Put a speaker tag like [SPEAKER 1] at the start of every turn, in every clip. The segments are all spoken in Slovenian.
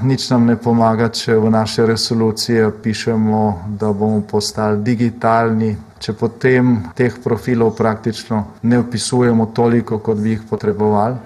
[SPEAKER 1] Nič nam ne pomaga, če v naše resolucije pišemo, da bomo postali digitalni, če potem teh profilov praktično ne opisujemo toliko, kot bi jih potrebovali.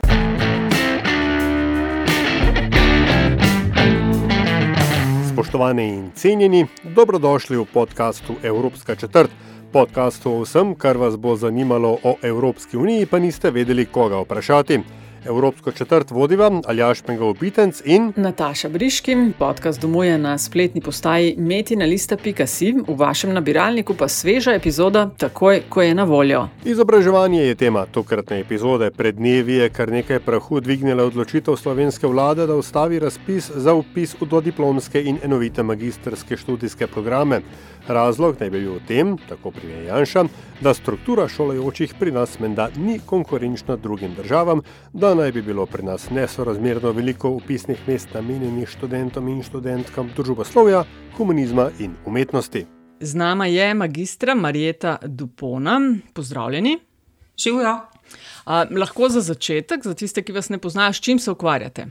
[SPEAKER 2] Spoštovani in cenjeni, dobrodošli v podkastu Evropska četrt. Podkastu o vsem, kar vas bo zanimalo o Evropski uniji, pa niste vedeli, koga vprašati. Evropsko četrt vodiva Aljaš Pengovitenc in
[SPEAKER 3] Nataša Briški, podcast domuje na spletni postaji metina.si, v vašem nabiralniku pa sveža epizoda, takoj, ko je na voljo.
[SPEAKER 2] Izobraževanje je tema tokratne epizode. Pred dnevi je kar nekaj prahu dvignila odločitev slovenske vlade, da ustavi razpis za upis v dodiplomske in enovite magistrske študijske programe. Razlog naj bi bil v tem, tako prive Janša, da struktura šolajočih pri nas menda ni konkurenčna drugim državam, da naj bi bilo pri nas nesorazmerno veliko upisnih mest namenjenih študentom in študentkam družboslovja, komunizma in umetnosti.
[SPEAKER 3] Z nama je magistra Marjeta Dupona. Pozdravljeni.
[SPEAKER 4] Živijo.
[SPEAKER 3] Lahko za začetek, za tiste, ki vas ne poznajo, s čim se ukvarjate?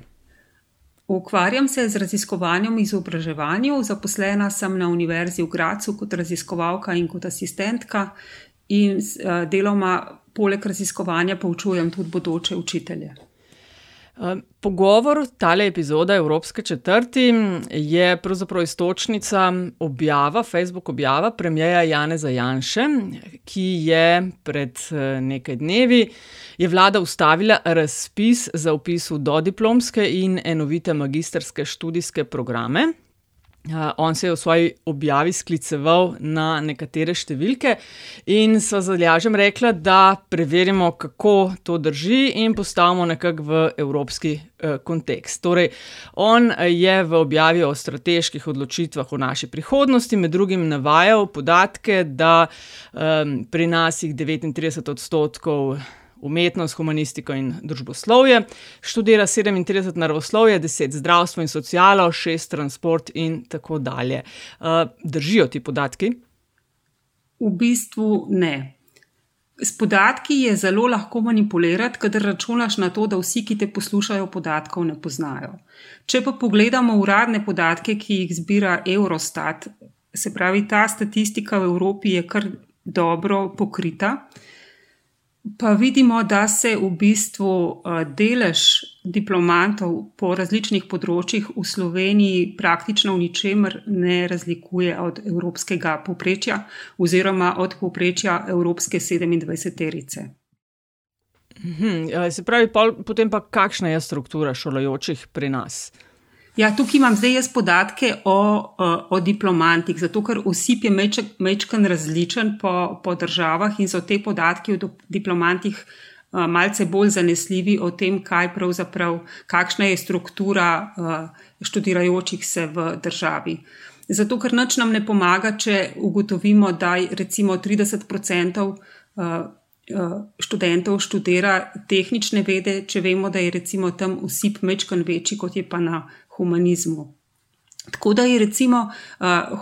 [SPEAKER 4] Ukvarjam se z raziskovanjem in izobraževanjem. Zaposlena sem na Univerzi v Gracu kot raziskovalka in kot asistentka, in deloma poleg raziskovanja poučujem tudi bodoče učitelje.
[SPEAKER 3] Pogovor, tale epizoda Evropske četrti, je pravzaprav istočnica objava, Facebook objava premijeja Janeza Janše, ki je pred nekaj dnevi je vlada ustavila razpis za vpis v dodiplomske in enovite magistrske študijske programe. On se je v svoji objavi skliceval na nekatere številke in sva z Aljažem rekla, da preverimo, kako to drži, in postavimo nekako v evropski kontekst. Torej, on je v objavi o strateških odločitvah o naši prihodnosti med drugim navajal podatke, da pri nas jih devetintrideset odstotkov umetnost, humanistiko in družboslovje, študira sedemintrideset naravoslovje, deset zdravstvo in socialo, šest transport in tako dalje. držijo ti podatki?
[SPEAKER 4] V bistvu ne. S podatki je zelo lahko manipulirati, kadar računaš na to, da vsi, ki te poslušajo, podatkov ne poznajo. Če pa pogledamo uradne podatke, ki jih zbira Eurostat, se pravi, ta statistika v Evropi je kar dobro pokrita, pa vidimo, da se v bistvu delež diplomantov po različnih področjih v Sloveniji praktično v ničemer ne razlikuje od evropskega povprečja oziroma od povprečja evropske sedemindvajseterice.
[SPEAKER 3] se pravi, pol potem pa kakšna je struktura šolajočih pri nas?
[SPEAKER 4] Ja, tukaj imam zdaj jaz podatke o, o diplomantih, zato ker osip je majčkeno različen po, po državah in so ti podatki o diplomantih malce bolj zanesljivi o tem, kaj pravzaprav, kakšna je struktura študirajočih se v državi. Zato ker nič nam ne pomaga, če ugotovimo, da recimo trideset procentov študentov študira tehnične vede, če vemo, da je recimo tam osip majčkeno večji, kot je pa na humanizmu. Tako da je recimo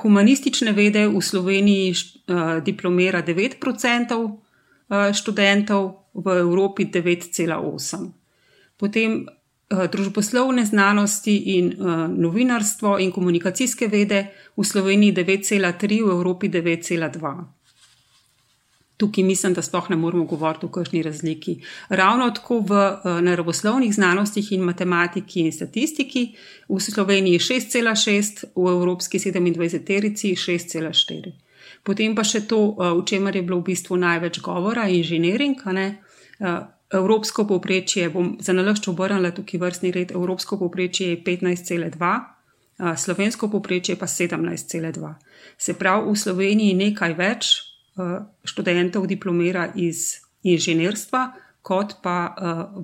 [SPEAKER 4] humanistične vede v Sloveniji diplomira devet procentov študentov, v Evropi devet cela osem. Potem družboslovne znanosti in novinarstvo in komunikacijske vede v Sloveniji devet cela tri, v Evropi devet cela dva. Tukaj mislim, da sploh ne moremo govoriti o kakšni razliki. Ravno tako v naravoslovnih znanostih in matematiki in statistiki v Sloveniji šest cela šest, v evropski sedemindvajseterici šest cela štiri. Potem pa še to, o čemer je bilo v bistvu največ govora, inženiring, ne. Evropsko povprečje, bom zanalašč obrnila tukaj vrstni red, evropsko povprečje je petnajst cela dva, slovensko povprečje pa sedemnajst cela dva. Se pravi, v Sloveniji nekaj več študentov diplomira iz inženirstva kot pa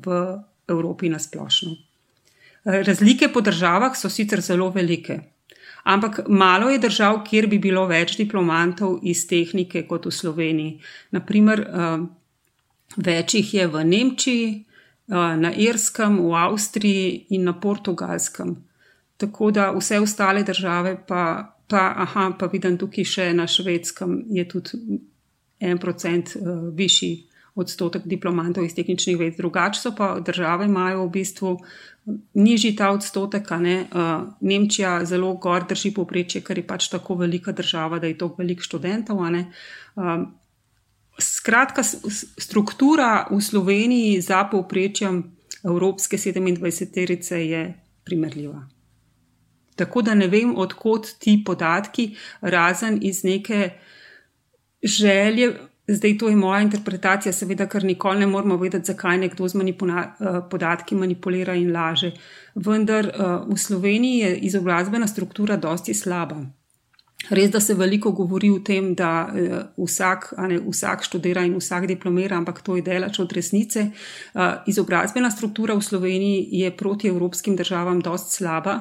[SPEAKER 4] v Evropi na splošno. Razlike po državah so sicer zelo velike. Ampak malo je držav, kjer bi bilo več diplomantov iz tehnike kot v Sloveniji. Naprimer, več jih je v Nemčiji, na Irskem, v Avstriji in na Portugalskem. Tako da vse ostale države, pa, pa, aha, pa vidim tukaj še na švedskem, je tudi en procent uh, višji odstotek diplomantov iz tehničnih ved. Drugače so pa države imajo v bistvu nižji ta odstotek, ne? Uh, Nemčija zelo gor drži povprečje, ker je pač tako velika država, da je toliko velik študentov. Um, skratka, struktura v Sloveniji za povprečjem Evropske 27-terice je primerljiva. Tako da ne vem, odkot ti podatki, razen iz neke želje. Zdaj, to je moja interpretacija, seveda, ker nikoli ne moramo vedeti, zakaj nekdo z manipula eh, podatki manipulira in laže. Vendar eh, v Sloveniji je izobrazbena struktura dosti slaba. Res, da se veliko govori o tem, da uh, vsak, ne, vsak študira in vsak diplomira, ampak to je delač od resnice. Izobrazbena struktura v Sloveniji je proti evropskim državam dost slaba.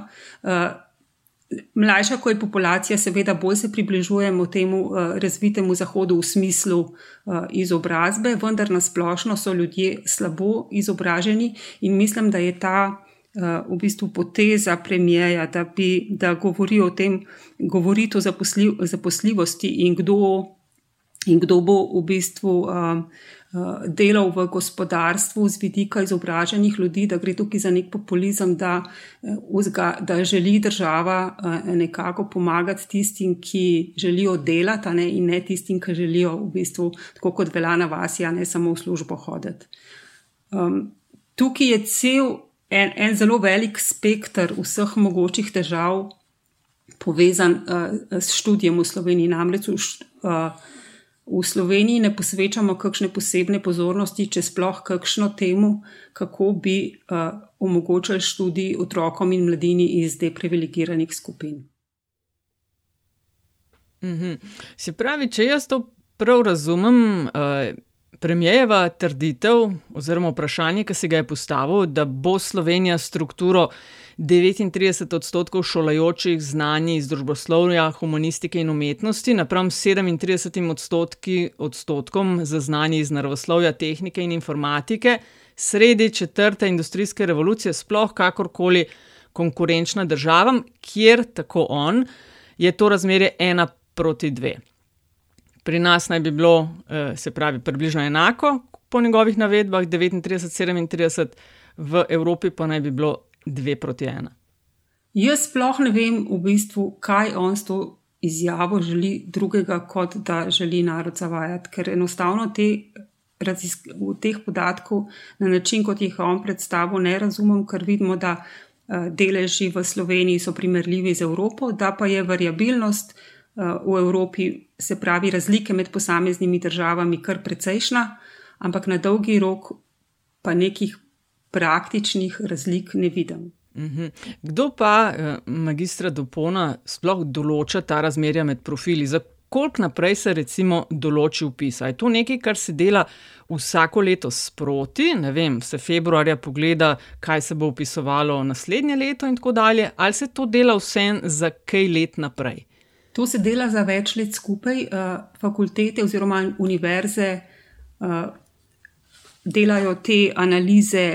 [SPEAKER 4] Mlajša, ko je populacija, seveda bolj se približujemo temu uh, razvitemu zahodu v smislu uh, izobrazbe, vendar nasplošno so ljudje slabo izobraženi in mislim, da je ta uh, v bistvu poteza premijeja, da, bi, da govori o tem, govori o zaposljiv, zaposljivosti in kdo, in kdo bo v bistvu. Uh, Eh, delal v gospodarstvu z vidika izobraženih ljudi, da gre tukaj za nek populizem, da, eh, da želi država eh, nekako pomagati tistim, ki želijo delati, ne, in ne tistim, ki želijo v bistvu, tako kot velja na vas, ja, ne samo v službo hoditi. Um, tukaj je cel en, en zelo velik spektr vseh mogočih težav povezan uh, s študijem v Sloveniji, namreč v. Uh, v Sloveniji ne posvečamo kakšne posebne pozornosti, če sploh kakšno temu, kako bi uh, omogočali študij otrokom in mladini iz deprivilegiranih skupin.
[SPEAKER 3] Mhm. Se pravi, če jaz to prav razumem, uh, premijeva trditev oziroma vprašanje, ki se ga je postavil, da bo Slovenija strukturo 39 odstotkov šolajočih znanj iz družboslovja, humanistike in umetnosti, napram 37 odstotki, odstotkom za znanje iz naravoslovja, tehnike in informatike, sredi četrte industrijske revolucije, sploh kakorkoli konkurenčna državam, kjer tako on je to razmerje ena proti dve. Pri nas naj bi bilo, eh, se pravi, približno enako, po njegovih navedbah, 39-37, v Evropi pa naj bi bilo dve proti ena.
[SPEAKER 4] Jaz sploh ne vem, v bistvu, kaj on s to izjavo želi drugega, kot da želi narod zavajati, ker enostavno te. V teh podatkov, na način, kot jih on predstavil, ne razumem, ker vidimo, da uh, deleži v Sloveniji so primerljivi z Evropo, da pa je variabilnost uh, v Evropi, se pravi, razlike med posameznimi državami, kar precejšna, ampak na dolgi rok pa nekih praktičnih razlik ne vidim.
[SPEAKER 3] Mhm. Kdo pa, eh, magistra Dopona, sploh določa ta razmerja med profili? Za koliko naprej se recimo določi upis? Je to nekaj, kar se dela vsako leto sproti, ne vem, se februarja pogleda, kaj se bo upisovalo naslednje leto in tako dalje, ali se to dela vse za kaj let naprej?
[SPEAKER 4] To se dela za več let skupaj. Eh, fakultete oziroma univerze eh, delajo te analize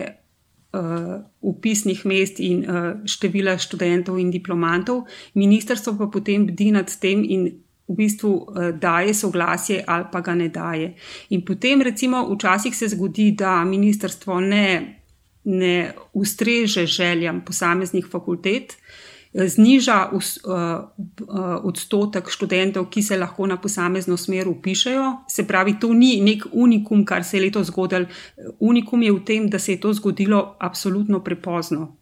[SPEAKER 4] upisnih uh, mest in števila študentov in diplomantov, ministrstvo pa potem bdi nad tem in v bistvu daje soglasje ali pa ga ne daje. In potem, recimo, včasih se zgodi, da ministrstvo ne, ne ustreže željam posameznih fakultet zniža uh, uh, odstotek študentov, ki se lahko na posamezno smer upišajo. Se pravi, to ni nek unikum, kar se je letos zgodilo. Unikum je v tem, da se je to zgodilo absolutno prepozno.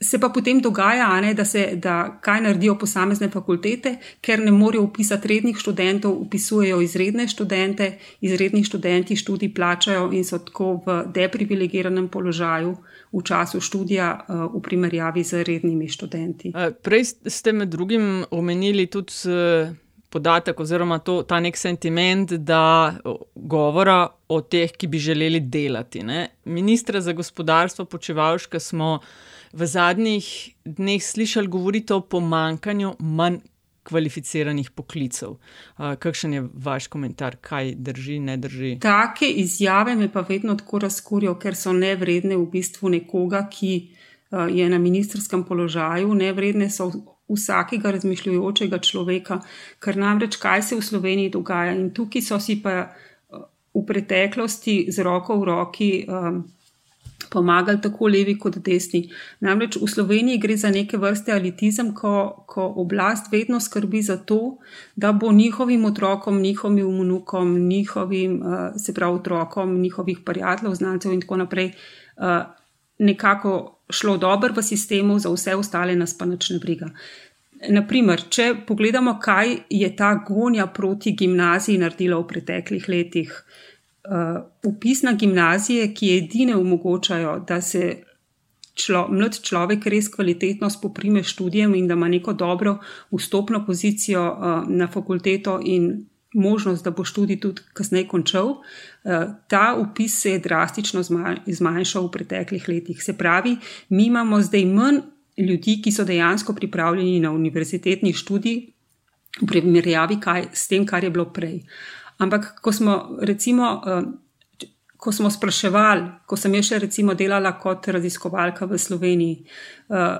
[SPEAKER 4] Se pa potem dogaja, ne, da se da kaj naredijo posamezne fakultete, ker ne morejo upisati rednih študentov, upisujejo izredne študente, izredni študenti študij plačajo in so tako v deprivilegiranem položaju v času študija uh, v primerjavi z rednimi študenti.
[SPEAKER 3] Prej ste med drugim omenili tudi. Uh podatek, oziroma to, ta nek sentiment, da govora o teh, ki bi želeli delati. Ne. Ministra za gospodarstvo počevalška smo v zadnjih dneh slišali govoriti o pomankanju manj kvalificiranih poklicev. Kakšen je vaš komentar, kaj drži, ne drži?
[SPEAKER 4] Take izjave me pa vedno tako razkurijo, ker so nevredne v bistvu nekoga, ki je na ministerskem položaju, nevredne so vsakega razmišljujočega človeka, ker namreč kaj se v Sloveniji dogaja. In tukaj so si pa v preteklosti z roko v roki. Um, pomagali tako levi kot desni. Namreč v Sloveniji gre za neke vrste elitizem, ko, ko oblast vedno skrbi za to, da bo njihovim otrokom, njihovim vnukom, njihovim, uh, se pravi, otrokom, njihovih prijateljev, znancev in tako naprej, uh, nekako šlo dobro v sistemu, za vse ostale nas pa nič ne briga. Naprimer, če pogledamo, kaj je ta gonja proti gimnaziji naredila v preteklih letih, uh, upis na gimnazije, ki edine omogočajo, da se člo, mlad človek res kvalitetno spoprime študijem in da ima neko dobro vstopno pozicijo uh, na fakulteto in možnost, da bo študij tudi kasneje končal, uh, ta upis se je drastično zmanjšal v preteklih letih. Se pravi, mi imamo zdaj manj ljudi, ki so dejansko pripravljeni na univerzitetni študij. V primerjavi s tem, kar je bilo prej. Ampak, ko smo, recimo, uh, ko smo spraševali, ko sem še recimo delala kot raziskovalka v Sloveniji, uh,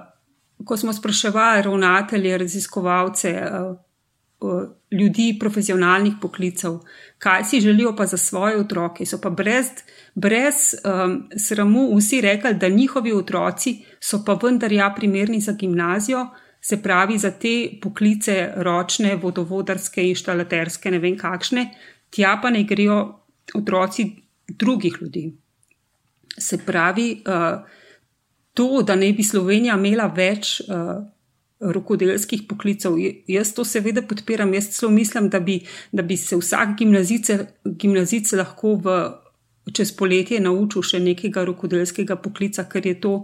[SPEAKER 4] ko smo spraševali ravnatelje, raziskovalce, uh, ljudi profesionalnih poklicev, kaj si želijo pa za svoje otroke, so pa brez, brez um, sramu vsi rekli, da njihovi otroci so pa vendar ja primerni za gimnazijo. Se pravi, za te poklice, ročne, vodovodarske, inštalaterske, ne vem kakšne, tja pa ne grejo otroci drugih ljudi. Se pravi, uh, to, da ne bi Slovenija imela več uh, rokodelskih poklicev, jaz to seveda podpiram. Jaz celo mislim, da bi, da bi se vsak gimnazic lahko v čez poletje naučil še nekega rokodelskega poklica, ker je to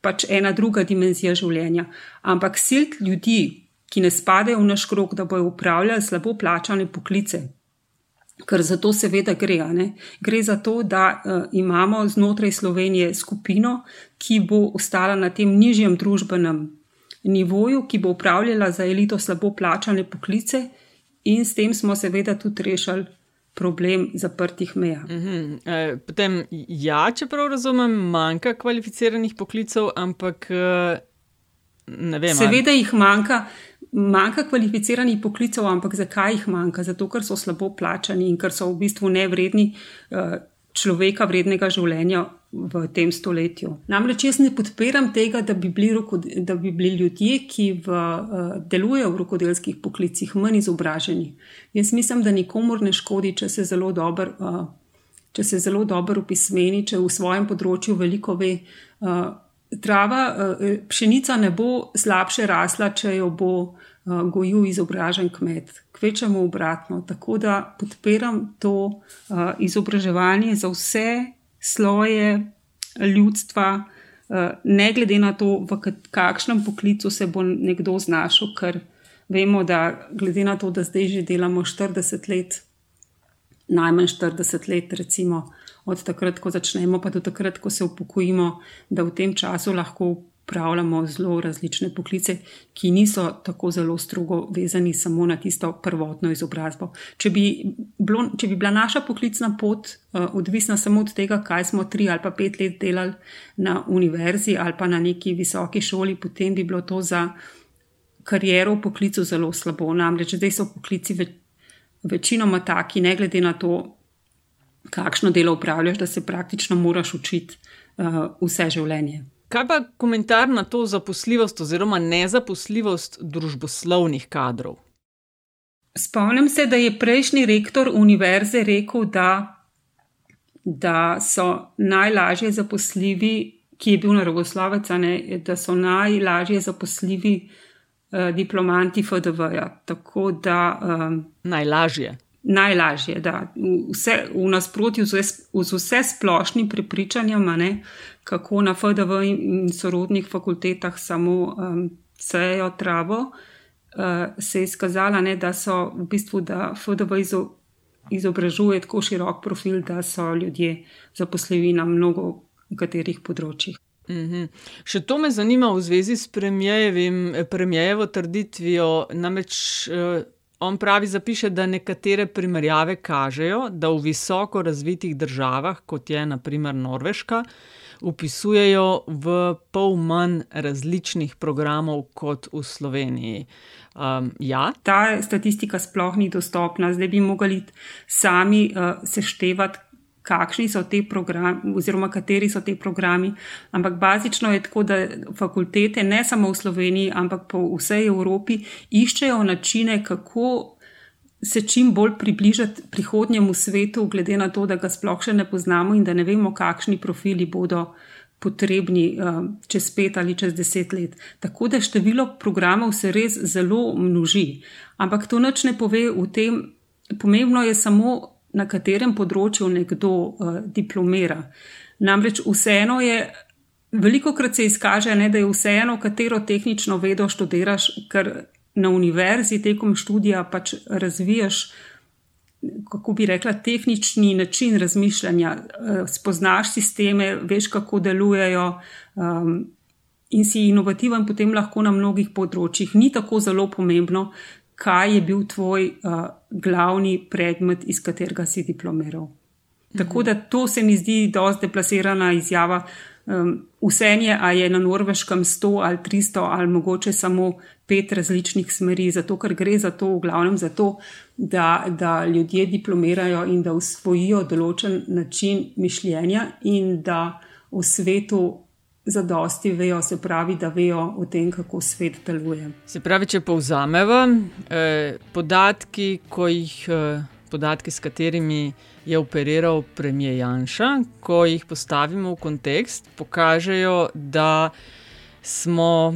[SPEAKER 4] pač ena druga dimenzija življenja. Ampak silt ljudi, ki ne spadajo v naš krog, da bojo upravljali slabo plačane poklice. Ker za to seveda gre. Ne? Gre za to, da uh, imamo znotraj Slovenije skupino, ki bo ostala na tem nižjem družbenem nivoju, ki bo upravljala za elito slabo plačane poklice, in s tem smo seveda tudi rešili problem zaprtih meja. Uh
[SPEAKER 3] -huh. e, potem, ja, če prav razumem, manjka kvalificiranih poklicev, ampak e, ne vem.
[SPEAKER 4] Seveda jih manjka. Manjka kvalificiranih poklicev, ampak zakaj jih manjka? Zato, ker so slabo plačani in ker so v bistvu nevredni uh, človeka vrednega življenja v tem stoletju. Namreč jaz ne podpiram tega, da bi bili, da bi bili ljudje, ki v, uh, delujejo v rokodelskih poklicih, manj izobraženi. Jaz mislim, da nikomor ne škodi, če se zelo dobro. Uh, Če se zelo dobro upismeni, če v svojem področju veliko ve, uh, trava, pšenica ne bo slabše rasla, če jo bo gojil izobražen kmet, kvečemo obratno. Tako da podpiram to izobraževanje za vse sloje ljudstva, uh, ne glede na to, v kakšnem poklicu se bo nekdo znašel, ker vemo, da glede na to, da zdaj že delamo 40 let, najmanj 40 let, recimo. Od takrat, ko začnemo, pa do takrat, ko se upokojimo, da v tem času lahko upravljamo zelo različne poklice, ki niso tako zelo strogo vezani samo na tisto prvotno izobrazbo. Če bi, bilo, če bi bila naša poklicna pot uh, odvisna samo od tega, kaj smo tri ali pa pet let delali na univerzi ali pa na neki visoki šoli, potem bi bilo to za kariero v poklicu zelo slabo. Namreč zdaj so poklici več, večinoma taki, ne glede na to, kakšno delo upravljaš, da se praktično moraš učiti uh, vse življenje.
[SPEAKER 3] Kaj pa komentar na to zaposljivost oziroma nezaposljivost družboslovnih kadrov?
[SPEAKER 4] Spomnim se, da je prejšnji rektor univerze rekel, da, da so najlažje zaposljivi, ki je bil naravoslovec, da so najlažje zaposljivi eh, diplomanti FDV-ja. Tako da.
[SPEAKER 3] Um, najlažje.
[SPEAKER 4] Najlažje, da vse v nasprotju z, z vse splošnim prepričanjem, kako na FDV in sorodnih fakultetah samo um, sejo travo, uh, se je izkazala, ne, da so v bistvu, da FDV izo, izobražuje tako širok profil, da so ljudje zaposljivi na mnogo katerih področjih.
[SPEAKER 3] Mhm. Še to me zanima v zvezi s premijevo trditvijo. Namreč eh, on pravi, zapiše, da nekatere primerjave kažejo, da v visoko razvitih državah, kot je naprimer Norveška, upisujejo v pol manj različnih programov kot v Sloveniji. Um, ja.
[SPEAKER 4] Ta statistika sploh ni dostopna, zdaj bi mogli sami uh, seštevati, kakšni so ti programi, oziroma kateri so ti programi. Ampak bazično je tako, da fakultete, ne samo v Sloveniji, ampak po vsej Evropi, iščejo načine, kako se čim bolj približati prihodnjemu svetu, glede na to, da ga sploh še ne poznamo in da ne vemo, kakšni profili bodo. Potrebni uh, čez pet ali čez deset let. Tako da število programov se res zelo množi. Ampak to nič ne pove o tem, pomembno je samo na katerem področju nekdo uh, diplomira. Namreč vseeno je, veliko krat se izkaže, ne, da je vseeno, katero tehnično vedo študiraš, ker na univerzi tekom študija pač razvijaš. Kako bi rekla, tehnični način razmišljanja, uh, spoznaš sisteme, veš, kako delujejo, um, in si inovativen, potem lahko na mnogih področjih. Ni tako zelo pomembno, kaj je bil tvoj uh, glavni predmet, iz katerega si diplomiral. Mhm. Tako da to se mi zdi dosti deplasirana izjava. Um, vse je, a je na norveškem 100 ali 300 ali mogoče samo pet različnih smeri, zato ker gre za to, v glavnem za to, da, da ljudje diplomirajo in da usvojijo določen način mišljenja in da v svetu za dosti vejo, se pravi, da vejo o tem, kako svet deluje.
[SPEAKER 3] Se pravi, če povzamemo eh, podatki, jih, eh, podatki, s katerimi je operiral premijer Janša, ko jih postavimo v kontekst, pokažejo, da smo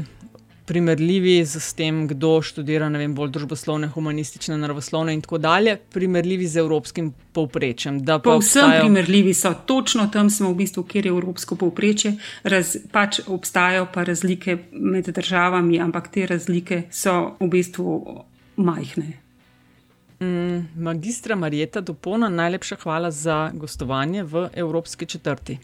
[SPEAKER 3] primerljivi z tem, kdo študira vem, bolj družboslovne, humanistične, naravoslovne in tako dalje, primerljivi z evropskim povprečjem.
[SPEAKER 4] Povsem obstajajo... primerljivi so, točno tam smo v bistvu, kjer je evropsko povprečje, Raz, pač obstajajo pa razlike med državami, ampak te razlike so v bistvu majhne.
[SPEAKER 3] Mm, magistra Marjeta Dopona, najlepša hvala za gostovanje v Evropski četrti.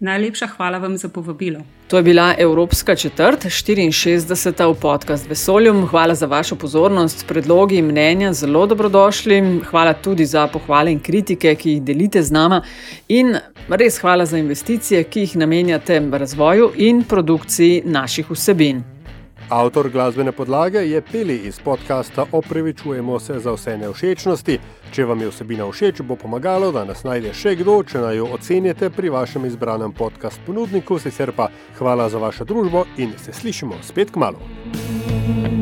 [SPEAKER 4] Najlepša hvala vam za povabilo.
[SPEAKER 3] To je bila Evropska četrt, 64. v podcast Vesoljum. Hvala za vašo pozornost, predlogi in mnenja, zelo dobrodošli. Hvala tudi za pohvale in kritike, ki jih delite z nama. In res hvala za investicije, ki jih namenjate razvoju in produkciji naših vsebin.
[SPEAKER 2] Avtor glasbene podlage je Peli iz podcasta Opravičujemo se za vse nevšečnosti. Če vam je vsebina všeč, bo pomagalo, da nas najde še kdo, če naj jo ocenite pri vašem izbranem podcast ponudniku. Sicer pa hvala za vašo družbo in se slišimo spet k malu.